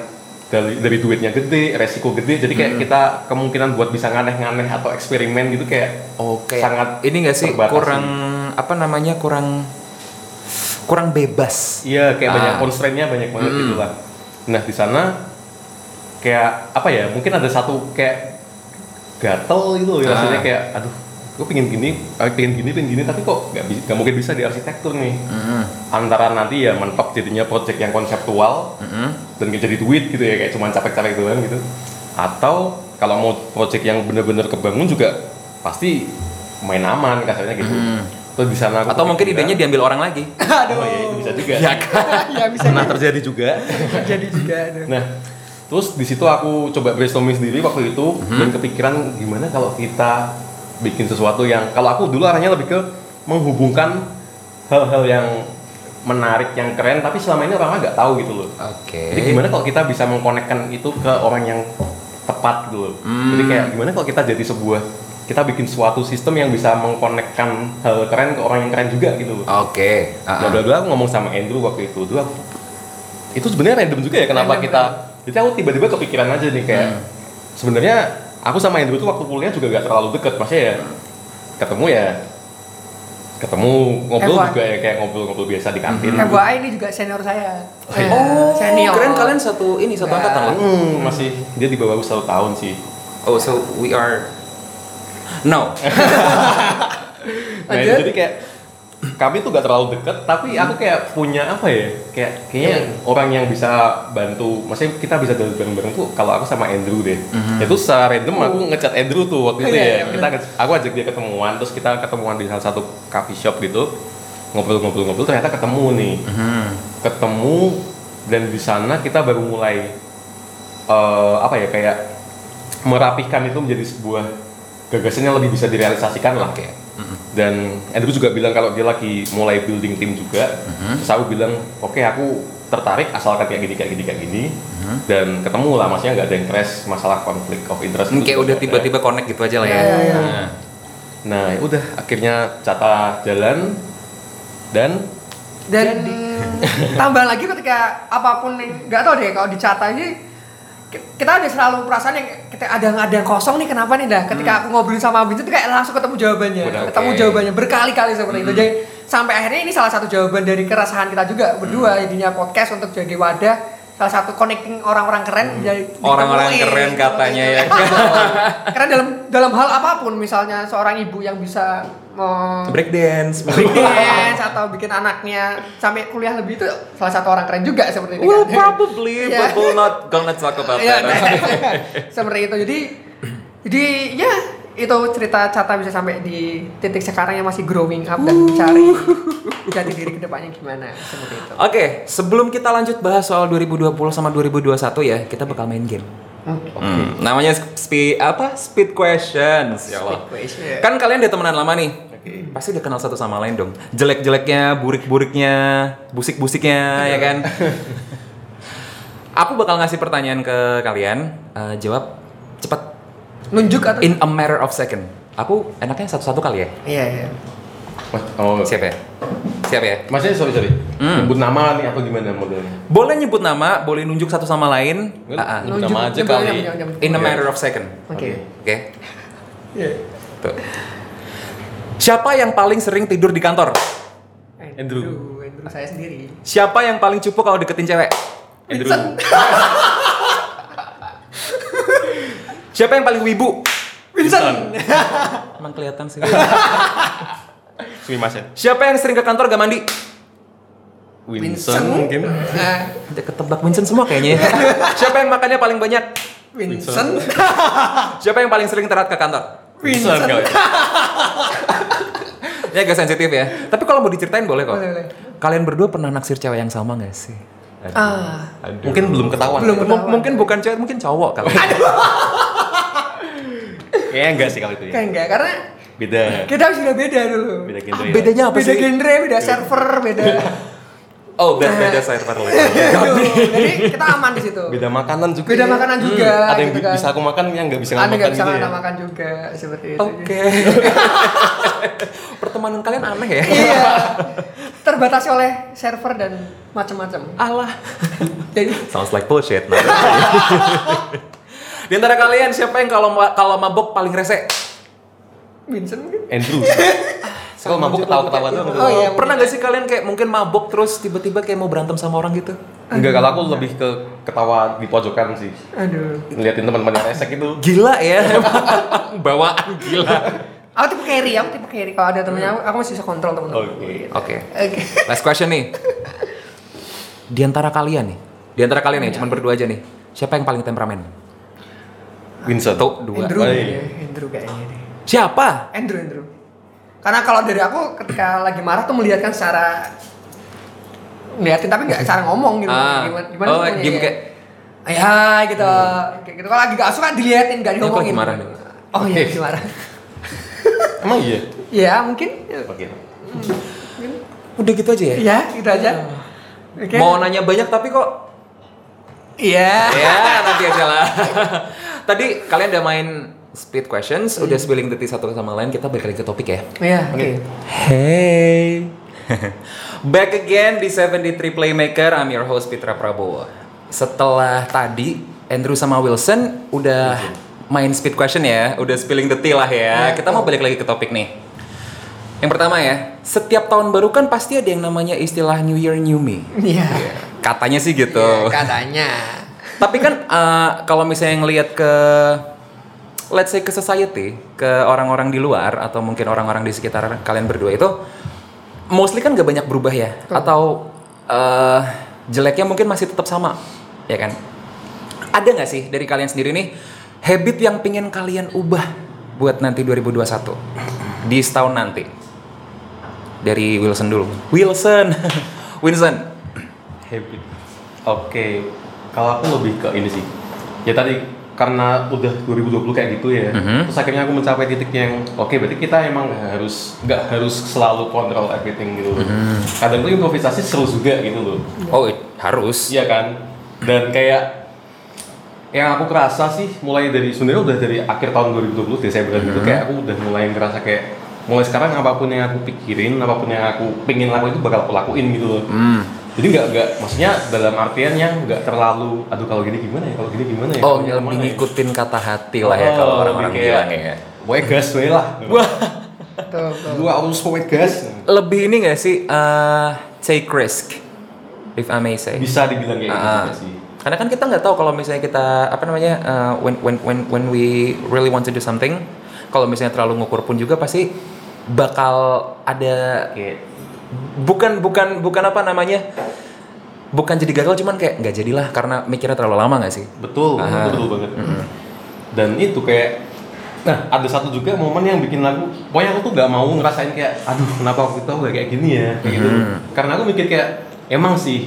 dari dari duitnya gede, resiko gede. Jadi kayak kita kemungkinan buat bisa nganeh-nganeh atau eksperimen gitu kayak Oke. sangat ini gak sih terbatas kurang apa namanya kurang kurang bebas. Iya, kayak Ah. banyak constraint-nya banyak banget Mm. gitu lah. Nah, di sana kayak apa ya? Mungkin ada satu kayak gatel gitu loh, ya, Ah. rasanya kayak aduh, gue pengen gini, eh, pengen gini, pengen gini, tapi kok nggak bisa, nggak mungkin bisa di arsitektur nih. Mm-mm. Antara nanti ya mentok jadinya project yang konseptual Mm-mm. dan nggak jadi duit gitu ya, kayak cuma capek-capek doang gitu. Atau kalau mau project yang bener-bener kebangun juga pasti main aman kasarnya gitu. Mm. Terus di sana aku Atau mungkin kepikiran- idenya diambil orang lagi. <laughs> Aduh. Oh iya, itu bisa juga. Ya kan? <laughs> ya bisa Pernah terjadi juga. <laughs> jadi juga. aduh. Nah, terus di situ aku coba brainstorming sendiri waktu itu dan kepikiran gimana kalau kita bikin sesuatu yang kalau aku dulu arahnya lebih ke menghubungkan hal-hal yang menarik, yang keren, tapi selama ini orang nggak tahu gitu loh. Oke. Jadi gimana kalau kita bisa mengkonekkan itu ke orang yang tepat gitu loh. Hmm. Jadi kayak gimana kalau kita jadi sebuah kita bikin suatu sistem yang bisa mengkonekkan hal keren ke orang yang keren juga gitu loh. Oke. Ah, Bla ah. bla bla aku ngomong sama Andrew waktu itu. Dulu aku itu sebenarnya random juga ya kenapa Random, kita jadi aku tiba-tiba kepikiran aja nih kayak Hmm. sebenarnya aku sama Andrew tuh waktu kuliah juga gak terlalu deket maksudnya ya ketemu ya ketemu ngobrol FYI. juga ya kayak ngobrol-ngobrol biasa di kantin FYI ini juga senior saya. Oh, iya. Oh, senior. keren kalian satu ini satu Ya. angkatan loh. Hmm, masih dia di bawah satu tahun sih Oh, so we are No. <laughs> nah jadi kayak kami tuh gak terlalu deket tapi aku kayak punya apa ya kayak kayaknya orang yang bisa bantu maksudnya kita bisa jalan bareng-bareng tuh kalau aku sama Andrew deh. Itu secara random aku ngecat Andrew tuh waktu itu Iya, ya. iya, kita aku ajak dia ketemuan terus kita ketemuan di salah satu coffee shop gitu. Ngobrol-ngobrol-ngobrol ternyata ketemu nih. Mhm. ketemu dan di sana kita baru mulai eh, apa ya kayak merapihkan itu menjadi sebuah gagasan yang lebih bisa direalisasikan lah Oke. Dan Andrew juga bilang kalau dia lagi mulai building tim juga Mhm. terus aku bilang oke aku tertarik asalkan kayak gini kayak gini kayak gini Mhm. dan ketemu lah maksudnya nggak ada yang crash masalah konflik of interest kayak juga udah ada. tiba-tiba connect gitu aja lah ya. Iya, iya. Nah. nah ya udah akhirnya Cata jalan dan Dan <laughs> tambah lagi ketika apa pun yang nggak tahu deh kalau dicata ini ki- kita ada selalu perasaan yang kita ada ada yang kosong nih kenapa nih? Dah ketika aku ngobrolin sama Abin itu kayak langsung ketemu jawabannya Udah, ketemu oke. jawabannya berkali-kali seperti itu. Jadi sampai akhirnya ini salah satu jawaban dari keresahan kita juga berdua jadinya podcast untuk jadi wadah salah satu connecting orang-orang keren jadi Orang-orang ditemuin, keren katanya ya. keren dalam dalam hal apa pun misalnya seorang ibu yang bisa mau Breakdance. dance atau bikin anaknya sampai kuliah lebih itu salah satu orang keren juga seperti itu Well, kan. probably, <laughs> Iya. but we're not gonna talk about Iya, that. <laughs> seperti itu jadi jadi ya itu cerita Cata bisa sampai di titik sekarang yang masih growing up dan mencari jati diri ke depannya gimana seperti itu Oke, sebelum kita lanjut bahas soal 2020 sama 2021 ya, kita bakal main game. Hmm, namanya speed apa? Speed questions. Ya Allah. Speed question. Kan kalian udah temenan lama nih. Pasti udah kenal satu sama lain dong. Jelek-jeleknya, burik-buriknya, busik-busiknya, ya kan? <laughs> Aku bakal ngasih pertanyaan ke kalian. eh, jawab cepat. Nunjuk atau In a matter of second. Aku enaknya satu-satu kali ya. iya iya Mas, oh, Siap ya? Siap ya? Maksudnya sorry sorry Hmm. nyebut nama nih apa gimana modelnya Boleh nyebut nama, boleh nunjuk satu sama lain. Ah, ah. Nyebut nama aja kali. In a matter of second. oke Oke. Iya. Tuh. Siapa yang paling sering tidur di kantor? Andrew. Andrew saya sendiri Siapa yang paling cupu kalau deketin cewek? Andrew. <laughs> Siapa yang paling wibu? Vincent <laughs> Emang kelihatan sih. <laughs> Sumimasen Siapa yang sering ke kantor gak mandi? Winston mungkin Nah, Udah ketebak Vincent semua kayaknya. ya. <laughs> Siapa yang makannya paling banyak? Vincent Siapa yang paling sering terat ke kantor? Vincent kali. Ini agak sensitif ya. Tapi kalau mau diceritain boleh kok. Boleh, boleh. Kalian berdua pernah naksir cewek yang sama gak sih? ah mungkin belum ketahuan Belum. M- mungkin bukan cewek, mungkin cowok kali. Kayaknya enggak sih kalau itu ya kayak enggak karena beda kita sudah beda dulu beda genre Ah, ya. bedanya apa beda sih? genre beda server beda <laughs> Oh, beda, beda server lagi. <laughs> Aduh, jadi kita aman di situ beda makanan juga beda ya. makanan juga ada yang gitu kan. bisa aku makan yang nggak bisa ada makan bisa gitu ya makan juga seperti itu Oke. <laughs> Pertemanan kalian aneh ya? iya terbatasi oleh server dan macam-macam Allah. jadi Sounds like bullshit. Di antara kalian siapa yang kalau ma- kalau mabok paling rese? Vincent mungkin Andrew <laughs> kalau mabuk ketawa-ketawa tuh Oh, iya. Pernah gak sih kalian kayak mungkin mabok terus tiba-tiba kayak mau berantem sama orang gitu? enggak kalau aku lebih ke ketawa di pojokan sih aduh ngeliatin teman-teman yang resek itu Gila ya. <laughs> Bawaan gila. aku tipe carry aku tipe carry kalau ada temennya aku, aku masih bisa kontrol temen-temen Oke. Oke. oke Last question nih. Di antara kalian nih, di antara kalian nih, cuman berdua aja nih. Siapa yang paling temperamen? Vincent Satu, dua. Andrew Oh, iya. ya, Andrew kayaknya deh Siapa? Andrew Andrew karena kalau dari aku ketika lagi marah tuh melihatkan secara ngeliatin tapi nggak cara ngomong gitu Ah. gimana gimana Oh, ya. kayak- ya gitu kayak gitu kalau lagi gak suka diliatin gak Ini aku diomongin lagi marah nih. oh iya lagi <laughs> marah emang iya ya mungkin oke Udah gitu aja ya? ya gitu aja Oke. Mau nanya banyak tapi kok iya ya nanti aja lah. <laughs> Tadi kalian udah main speed questions, udah spilling the tea satu sama lain, kita balik lagi ke topik ya. iya oke Hey. <laughs> Back again di 73 Playmaker, I'm your host Pitra Prabowo. Setelah tadi Andrew sama Wilson udah main speed question ya, udah spilling the tea lah ya. Kita mau balik lagi ke topik nih. Yang pertama ya, setiap tahun baru kan pasti ada yang namanya istilah New Year New Me. iya Katanya sih gitu. Iya, katanya Tapi kan eh, kalau misalnya ngelihat ke let's say ke society, ke orang-orang di luar atau mungkin orang-orang di sekitar kalian berdua itu mostly kan gak banyak berubah ya atau eh, jeleknya mungkin masih tetap sama, ya kan? Ada nggak sih dari kalian sendiri nih habit yang pingin kalian ubah buat nanti 2021 di setahun nanti? Dari Wilson dulu. Wilson, <laughs> Wilson. habit oke kalau aku lebih ke ini sih ya tadi karena udah 2020 kayak gitu ya Mhm. terus akhirnya aku mencapai titik yang oke berarti kita emang harus nggak harus selalu kontrol everything gitu loh Mhm. kadang tuh improvisasi seru juga gitu loh Oh, harus. iya kan dan kayak yang aku kerasa sih mulai dari sebenarnya udah dari akhir tahun 2020 Desember gitu kayak aku udah mulai ngerasa kayak mulai sekarang apa pun yang aku pikirin apa pun yang aku pingin lakuin itu bakal aku lakuin gitu loh Hmm. Jadi nggak nggak maksudnya dalam artian yang nggak terlalu aduh kalau gini gimana ya kalau gini gimana ya Oh, Kalau lebih ya? ngikutin kata hati lah ya Oh, kalau orang-orang lebih kayak, bilang ya. Pokoknya gas we lah. Gua harus pokoknya gas. Lebih ini gak sih eh, take risk, if I may say. Bisa dibilang kayak gitu Ah. juga sih. Karena kan kita nggak tahu kalau misalnya kita apa namanya uh, when when when when we really want to do something, kalau misalnya terlalu ngukur pun juga pasti bakal ada Kayak bukan bukan bukan apa namanya bukan jadi gagal cuman kayak nggak jadilah karena mikirnya terlalu lama nggak sih? betul, Ah. betul banget. Dan itu kayak Nah, ada satu juga momen yang bikin lagu, pokoknya aku tuh gak mau ngerasain kayak, aduh kenapa waktu itu aku gak kayak gini ya, kayak gitu. Mhm. Karena aku mikir kayak, emang sih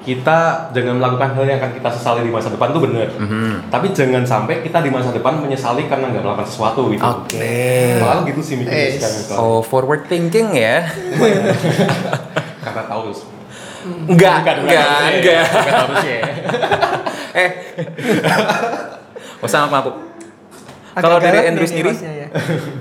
kita jangan melakukan hal yang akan kita sesali di masa depan tuh bener. Mhm. Tapi jangan sampai kita di masa depan menyesali karena nggak melakukan sesuatu gitu. Oke. Kalau aku gitu sih mikirnya sekarang. Oh forward thinking ya? <laughs> Karena tahu terus. Enggak, enggak, enggak. Ya. eh, <laughs> usah aku. Agak Kalau dari Andrew sendiri? ya.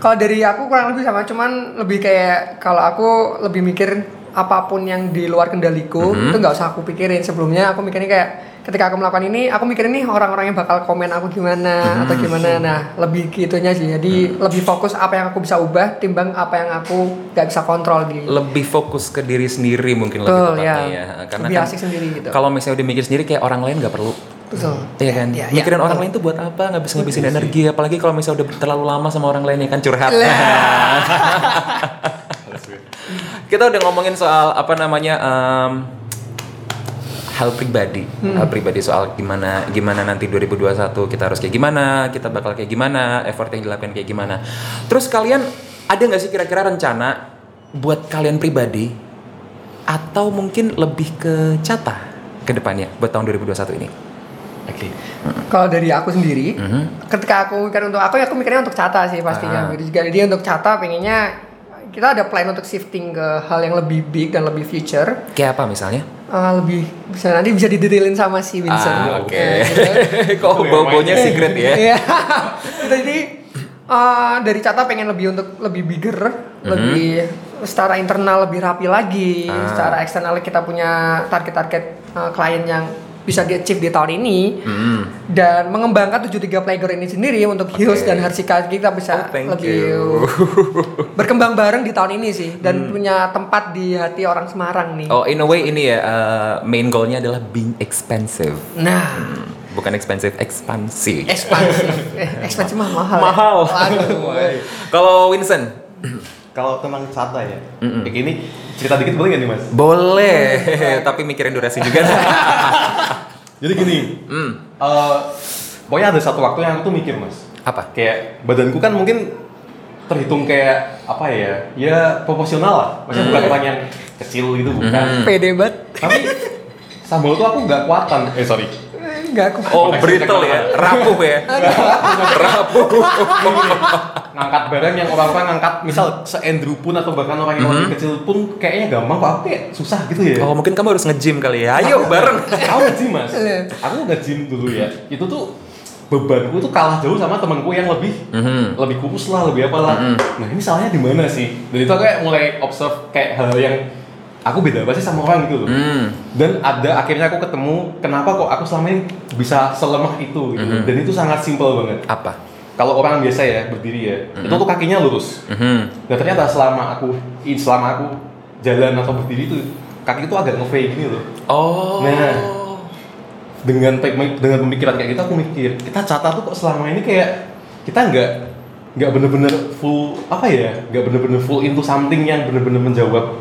kalau dari aku kurang lebih sama, cuman lebih kayak kalau aku lebih mikir apa pun yang di luar kendaliku Mhm. itu nggak usah aku pikirin sebelumnya aku mikirnya kayak ketika aku melakukan ini aku mikirin nih orang-orang yang bakal komen aku gimana atau Mhm. gimana nah lebih gitunya sih jadi lebih fokus apa yang aku bisa ubah timbang apa yang aku nggak bisa kontrol gitu lebih fokus ke diri sendiri mungkin lebih Betul, tepatnya ya. ya. Karena Lebih kan asik sendiri gitu. Kalau misalnya udah mikir sendiri kayak orang lain nggak perlu. betul Iya kan? Ya, ya, Mikirin orang betul. lain tuh buat apa? Nggak bisa ngabisin energi apalagi kalau misalnya udah terlalu lama sama orang lain ya kan curhat. <laughs> Kita udah ngomongin soal apa namanya em, hal pribadi, Hmm. hal pribadi soal gimana gimana nanti 2021 kita harus kayak gimana, kita bakal kayak gimana, effort yang dilakukan kayak gimana. Terus kalian ada nggak sih kira-kira rencana buat kalian pribadi atau mungkin lebih ke cata ke depannya buat tahun 2021 ini? Oke. Kalau dari aku sendiri, Mhm. ketika aku mikir untuk aku, ya aku mikirnya untuk Cata sih pastinya. Ah. Jadi untuk Cata pengennya kita ada plan untuk shifting ke hal yang lebih big dan lebih future. Kayak apa misalnya? Eh, lebih bisa nanti bisa didetailin sama si Vincent. Ah, oke. Eh, gitu. <laughs> Kok bau-baunya secret ya? Iya. <laughs> Jadi eh, dari Cata pengen lebih untuk lebih bigger, lebih secara internal lebih rapi lagi. Ah. secara eksternal kita punya target-target eh, klien yang bisa di achieve di tahun ini Hmm. dan mengembangkan 73 Playground ini sendiri untuk Hills Oke. dan Harsika kita bisa Oh, thank lebih you. <laughs> berkembang bareng di tahun ini sih dan punya tempat di hati orang Semarang nih. Oh, in a way ini ya uh, main goalnya adalah being expensive. Nah, Bukan expensive, ekspansi. ekspansi. <laughs> eh, ekspansi mah mahal. ya? Mahal. Waduh. <laughs> Kalau Vincent, Kalau tentang Cata ya, kayak gini cerita dikit boleh nggak nih mas? boleh, <laughs> tapi mikirin durasi juga. <laughs> Jadi gini, hmm. eh, pokoknya ada satu waktu yang aku tuh mikir mas, Apa? kayak badanku kan mungkin terhitung kayak apa ya, ya proporsional lah, maksudnya bukan orang yang kecil gitu bukan. Hmm. Pede banget. Tapi sambal tuh aku nggak kuatan, eh sorry, Enggak aku. Oh, brittle ya, rapuh ya, <laughs> rapuh. ngangkat barang yang orang-orang ngangkat misal se-Andrew pun atau bahkan orang yang lebih kecil pun kayaknya gampang kok aku kayak susah gitu ya. Oh, mungkin kamu harus nge-gym kali ya. Ayo bareng. Aku nge-gym mas, aku nge-gym dulu ya. Itu tuh bebanku tuh kalah jauh sama temanku yang lebih Mhm. lebih kurus lah, lebih apa lah. Nah ini salahnya di mana sih? Dan itu aku kayak mulai observe kayak hal yang aku beda banget sih sama orang gitu loh. Hmm. Dan ada akhirnya aku ketemu kenapa kok aku selama ini bisa selemah itu gitu. Dan itu sangat simpel banget. Apa? Kalau orang biasa ya berdiri ya, itu tuh kakinya lurus. Mhm. Nah ternyata selama aku selama aku jalan atau berdiri itu kaki itu agak nge gini loh. Oh. Nah. dengan dengan pemikiran kayak gitu aku mikir kita catat tuh kok selama ini kayak kita nggak nggak bener-bener full apa ya nggak bener-bener full into something yang bener-bener menjawab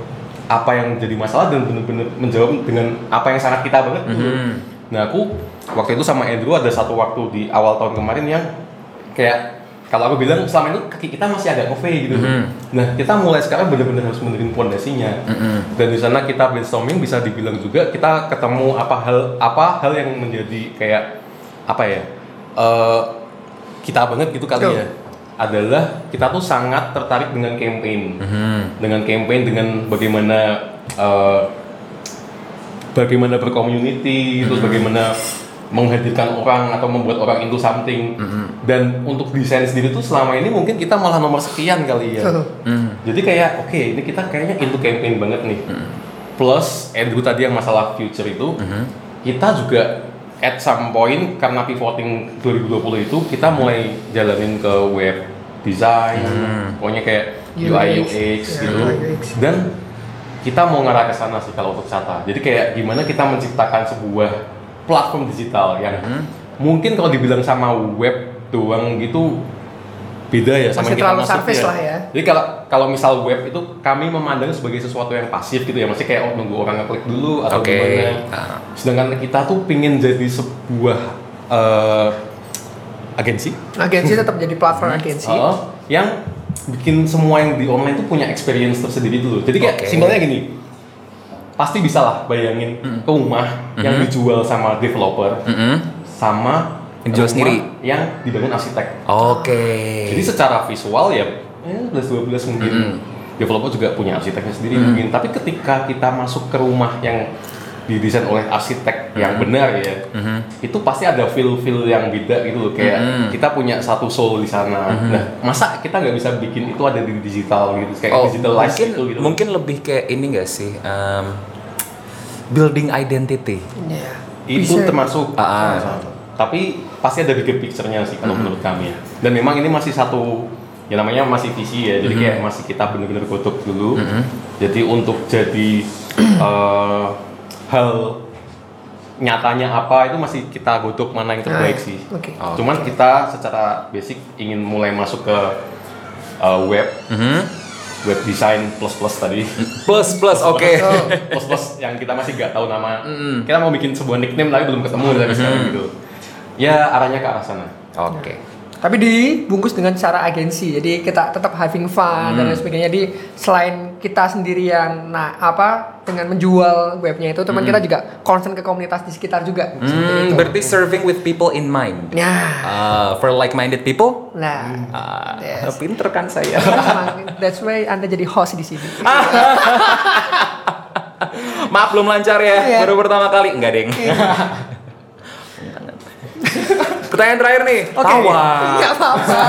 apa yang jadi masalah dan bener-bener menjawab dengan apa yang sangat kita banget gitu. Mhm. Nah aku waktu itu sama Andrew ada satu waktu di awal tahun kemarin yang kayak kalau aku bilang selama ini kaki kita masih agak nge gitu. Mhm. Nah kita mulai sekarang bener-bener harus benerin pondasinya. Mhm. Dan di sana kita brainstorming bisa dibilang juga kita ketemu apa hal apa hal yang menjadi kayak apa ya eh, kita banget gitu kali ya adalah kita tuh sangat tertarik dengan campaign. Dengan campaign dengan bagaimana eh, bagaimana bercommunity terus bagaimana menghadirkan orang atau membuat orang into something. Dan untuk desain sendiri tuh selama ini mungkin kita malah nomor sekian kali ya. Betul. jadi kayak oke ini kita kayaknya into campaign banget nih. Plus Andrew tadi yang masalah future itu kita juga at some point karena pivoting 2020 itu kita mulai jalanin ke web design pokoknya kayak UI UX, UX ya, gitu UX. dan kita mau ngarah ke sana sih kalau untuk Sata. Jadi kayak gimana kita menciptakan sebuah platform digital yang mungkin kalau dibilang sama web doang gitu beda ya sama Masih yang kita terlalu masuk service lah ya. Jadi kalau kalau misal web itu kami memandang sebagai sesuatu yang pasif gitu ya, masih kayak oh, nunggu orang ngeklik dulu atau Oke. gimana. Ah. Sedangkan kita tuh pingin jadi sebuah eh, agensi Agensi tetap jadi platform agensi. Oh, yang bikin semua yang di online itu punya experience tersendiri dulu. Jadi kayak Oke. simpelnya gini, pasti bisa lah bayangin rumah yang dijual sama developer Mm-mm. sama Yang dijual rumah sendiri. yang dibangun arsitek. Oke. Jadi secara visual ya, eh, 11-12 mungkin developer juga punya arsiteknya sendiri mungkin. Tapi ketika kita masuk ke rumah yang didesain oleh arsitek yang benar ya, itu pasti ada feel-feel yang beda gitu loh. Kayak kita punya satu soul di sana. Nah, masa kita nggak bisa bikin itu ada di digital gitu, kayak Oh, digitalize mungkin gitu gitu. mungkin lebih kayak ini gak sih? em, building identity. Iya. itu Bisa. termasuk Ah, ah. Tapi pasti ada bigger picture-nya sih kalau menurut kami ya. Dan memang ini masih satu ya namanya masih visi ya. Jadi kayak masih kita bener-bener godok dulu. Jadi untuk jadi <clears throat> eh, hal nyatanya apa itu masih kita godok mana yang terbaik Ah, sih. oke. Oh, cuman kita secara basic ingin mulai masuk ke eh, web. Mhm. web design plus plus tadi. Plus plus oke. plus plus yang kita masih nggak tahu nama. Kita mau bikin sebuah nickname tapi belum ketemu sampai sekarang gitu ya arahnya ke arah sana Oke. Tapi dibungkus dengan cara agensi. Jadi kita tetap having fun dan lain sebagainya. Jadi selain kita sendirian nah apa dengan menjual webnya itu, teman kita juga concern ke komunitas di sekitar juga. Seperti Hmm, itu. berarti serving with people in mind. Ya. Ah, for like-minded people. Nah, Ah, Yes. pinter kan saya. <laughs> That's why Anda jadi host di sini. <laughs> Maaf belum lancar ya, Iya. baru pertama kali. Enggak, Deng. <laughs> Pertanyaan terakhir nih. Oke. Tawa. Enggak apa-apa.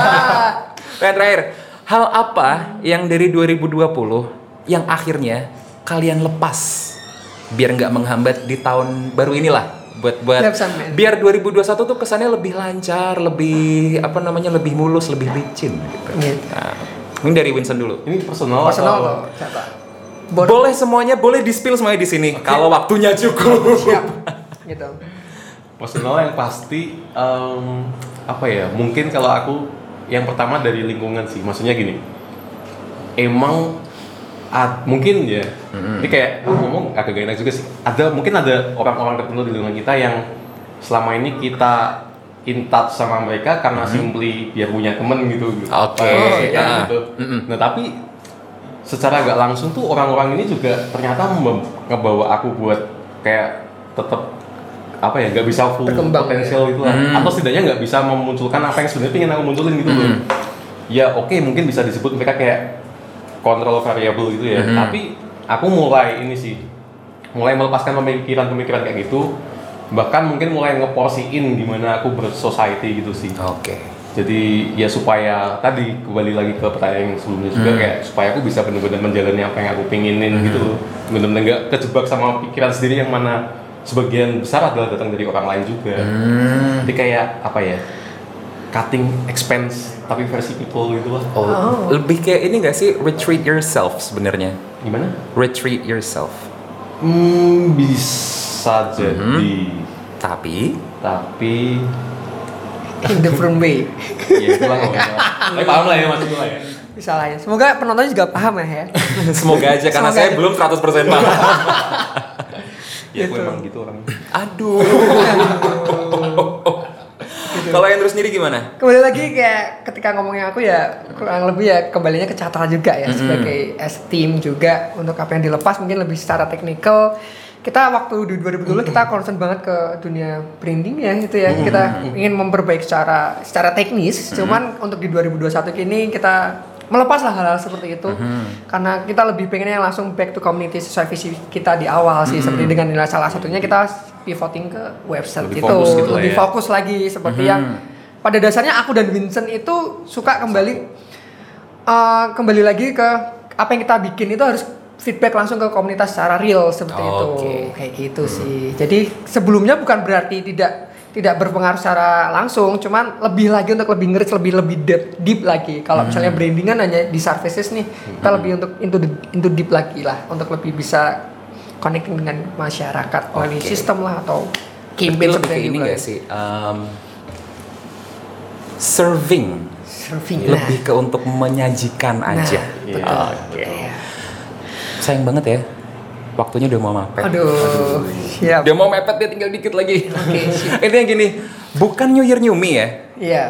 <laughs> Pertanyaan terakhir. Hal apa yang dari 2020 yang akhirnya kalian lepas biar nggak menghambat di tahun baru inilah buat buat biar 2021 tuh kesannya lebih lancar, lebih apa namanya lebih mulus, lebih licin gitu. Gitu. Nah, ini dari Winston dulu. ini personal, Personal atau atau Boleh semuanya, boleh di-spill semuanya di sini kalau waktunya cukup. Siap. Gitu. Personal yang pasti em, apa ya mungkin kalau aku yang pertama dari lingkungan sih. Maksudnya gini emang ad- mungkin ya. Ini kayak aku ngomong agak gak enak juga sih. Ada mungkin ada orang-orang tertentu di lingkungan kita yang selama ini kita in touch sama mereka karena simply biar punya temen gitu. Oke, Oh, ya. ya, gitu. nah tapi secara gak langsung tuh orang-orang ini juga ternyata ngebawa aku buat kayak tetap apa ya nggak bisa full Berkembang, potensial itu lah. Hmm. atau setidaknya nggak bisa memunculkan apa yang sebenarnya pengen aku munculin gitu loh. Ya oke mungkin bisa disebut mereka kayak kontrol variabel gitu ya. Mhm. tapi aku mulai ini sih mulai melepaskan pemikiran-pemikiran kayak gitu. Bahkan mungkin mulai ngeporsiin gimana aku bersociety gitu sih. Oke. jadi ya supaya tadi kembali lagi ke pertanyaan yang sebelumnya juga Hmm. kayak supaya aku bisa benar-benar menjalani apa yang aku pinginin gitu loh. Benar-benar nggak kejebak sama pikiran sendiri yang mana sebagian besar adalah datang dari orang lain juga Hmm. jadi kayak apa ya cutting expense tapi versi people gitu lah Oh, Oh. lebih kayak ini gak sih retreat yourself sebenarnya? gimana Retreat yourself. hmm bisa jadi Tapi tapi In different way. ya lah masalah. tapi paham lah ya maksud gue ya Bisa lah ya. Semoga penonton juga paham ya. ya. <laughs> semoga aja karena Semoga saya aja. belum 100% paham. <laughs> ya aku Gitu. emang gitu orangnya. Aduh. Kalau Andrew sendiri gimana? Kembali lagi kayak ketika ngomongin aku ya kurang lebih ya kembalinya ke Catra juga ya sebagai as team juga untuk apa yang dilepas mungkin lebih secara teknikal. Kita waktu di 2020 kita concern banget ke dunia branding ya itu ya. Kita ingin memperbaiki secara secara teknis. Cuman untuk di 2021 kini kita melepas lah hal-hal seperti itu. Karena kita lebih pengennya langsung back to community sesuai visi kita di awal sih. Seperti dengan nilai salah satunya kita pivoting ke website Lebih itu fokus gitu lebih ya. fokus lagi seperti yang pada dasarnya aku dan Vincent itu suka kembali eh, kembali lagi ke apa yang kita bikin itu harus feedback langsung ke komunitas secara real seperti itu. Oke. kayak gitu sih. Jadi sebelumnya bukan berarti tidak tidak berpengaruh secara langsung cuman lebih lagi untuk lebih ngeris lebih lebih deep, deep lagi kalau misalnya brandingan hanya di services nih kita lebih untuk into the- into deep lagi lah untuk lebih bisa connecting dengan masyarakat melalui Oke. sistem lah atau campaign lebih yang ini gak sih? Um, serving serving nah. lebih ke untuk menyajikan Nah, aja. betul. Oke. Iya. Sayang banget ya. Waktunya udah mau mepet. Aduh, siap. Udah mau mepet dia tinggal dikit lagi. Oke, <laughs> siap. Intinya gini, bukan New Year New Me ya. Iya.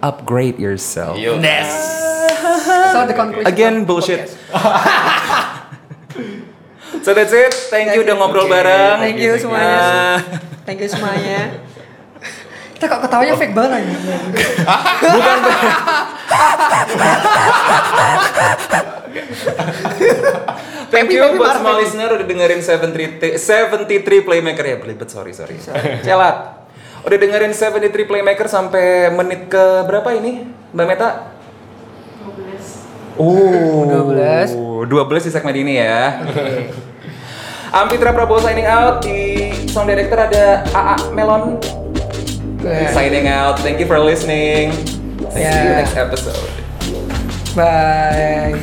Upgrade yourself. Yo. <laughs> So the conclusion Again, bullshit. <laughs> So that's it. Thank you udah ngobrol Oke, bareng. Thank you semuanya. Thank you semuanya. Kita kok ketawanya fake banget ya? bukan Thank you buat semua listener udah dengerin 73, 73 Playmaker ya belibet sorry sorry. Celat. Udah dengerin 73 Playmaker sampai menit ke berapa ini? Mbak Meta? 12. Oh, 12. 12 di segmen ini ya. Ampitra Prabowo signing out di Song Director ada AA Melon Yeah. signing out. Thank you for listening. See you next episode. Bye.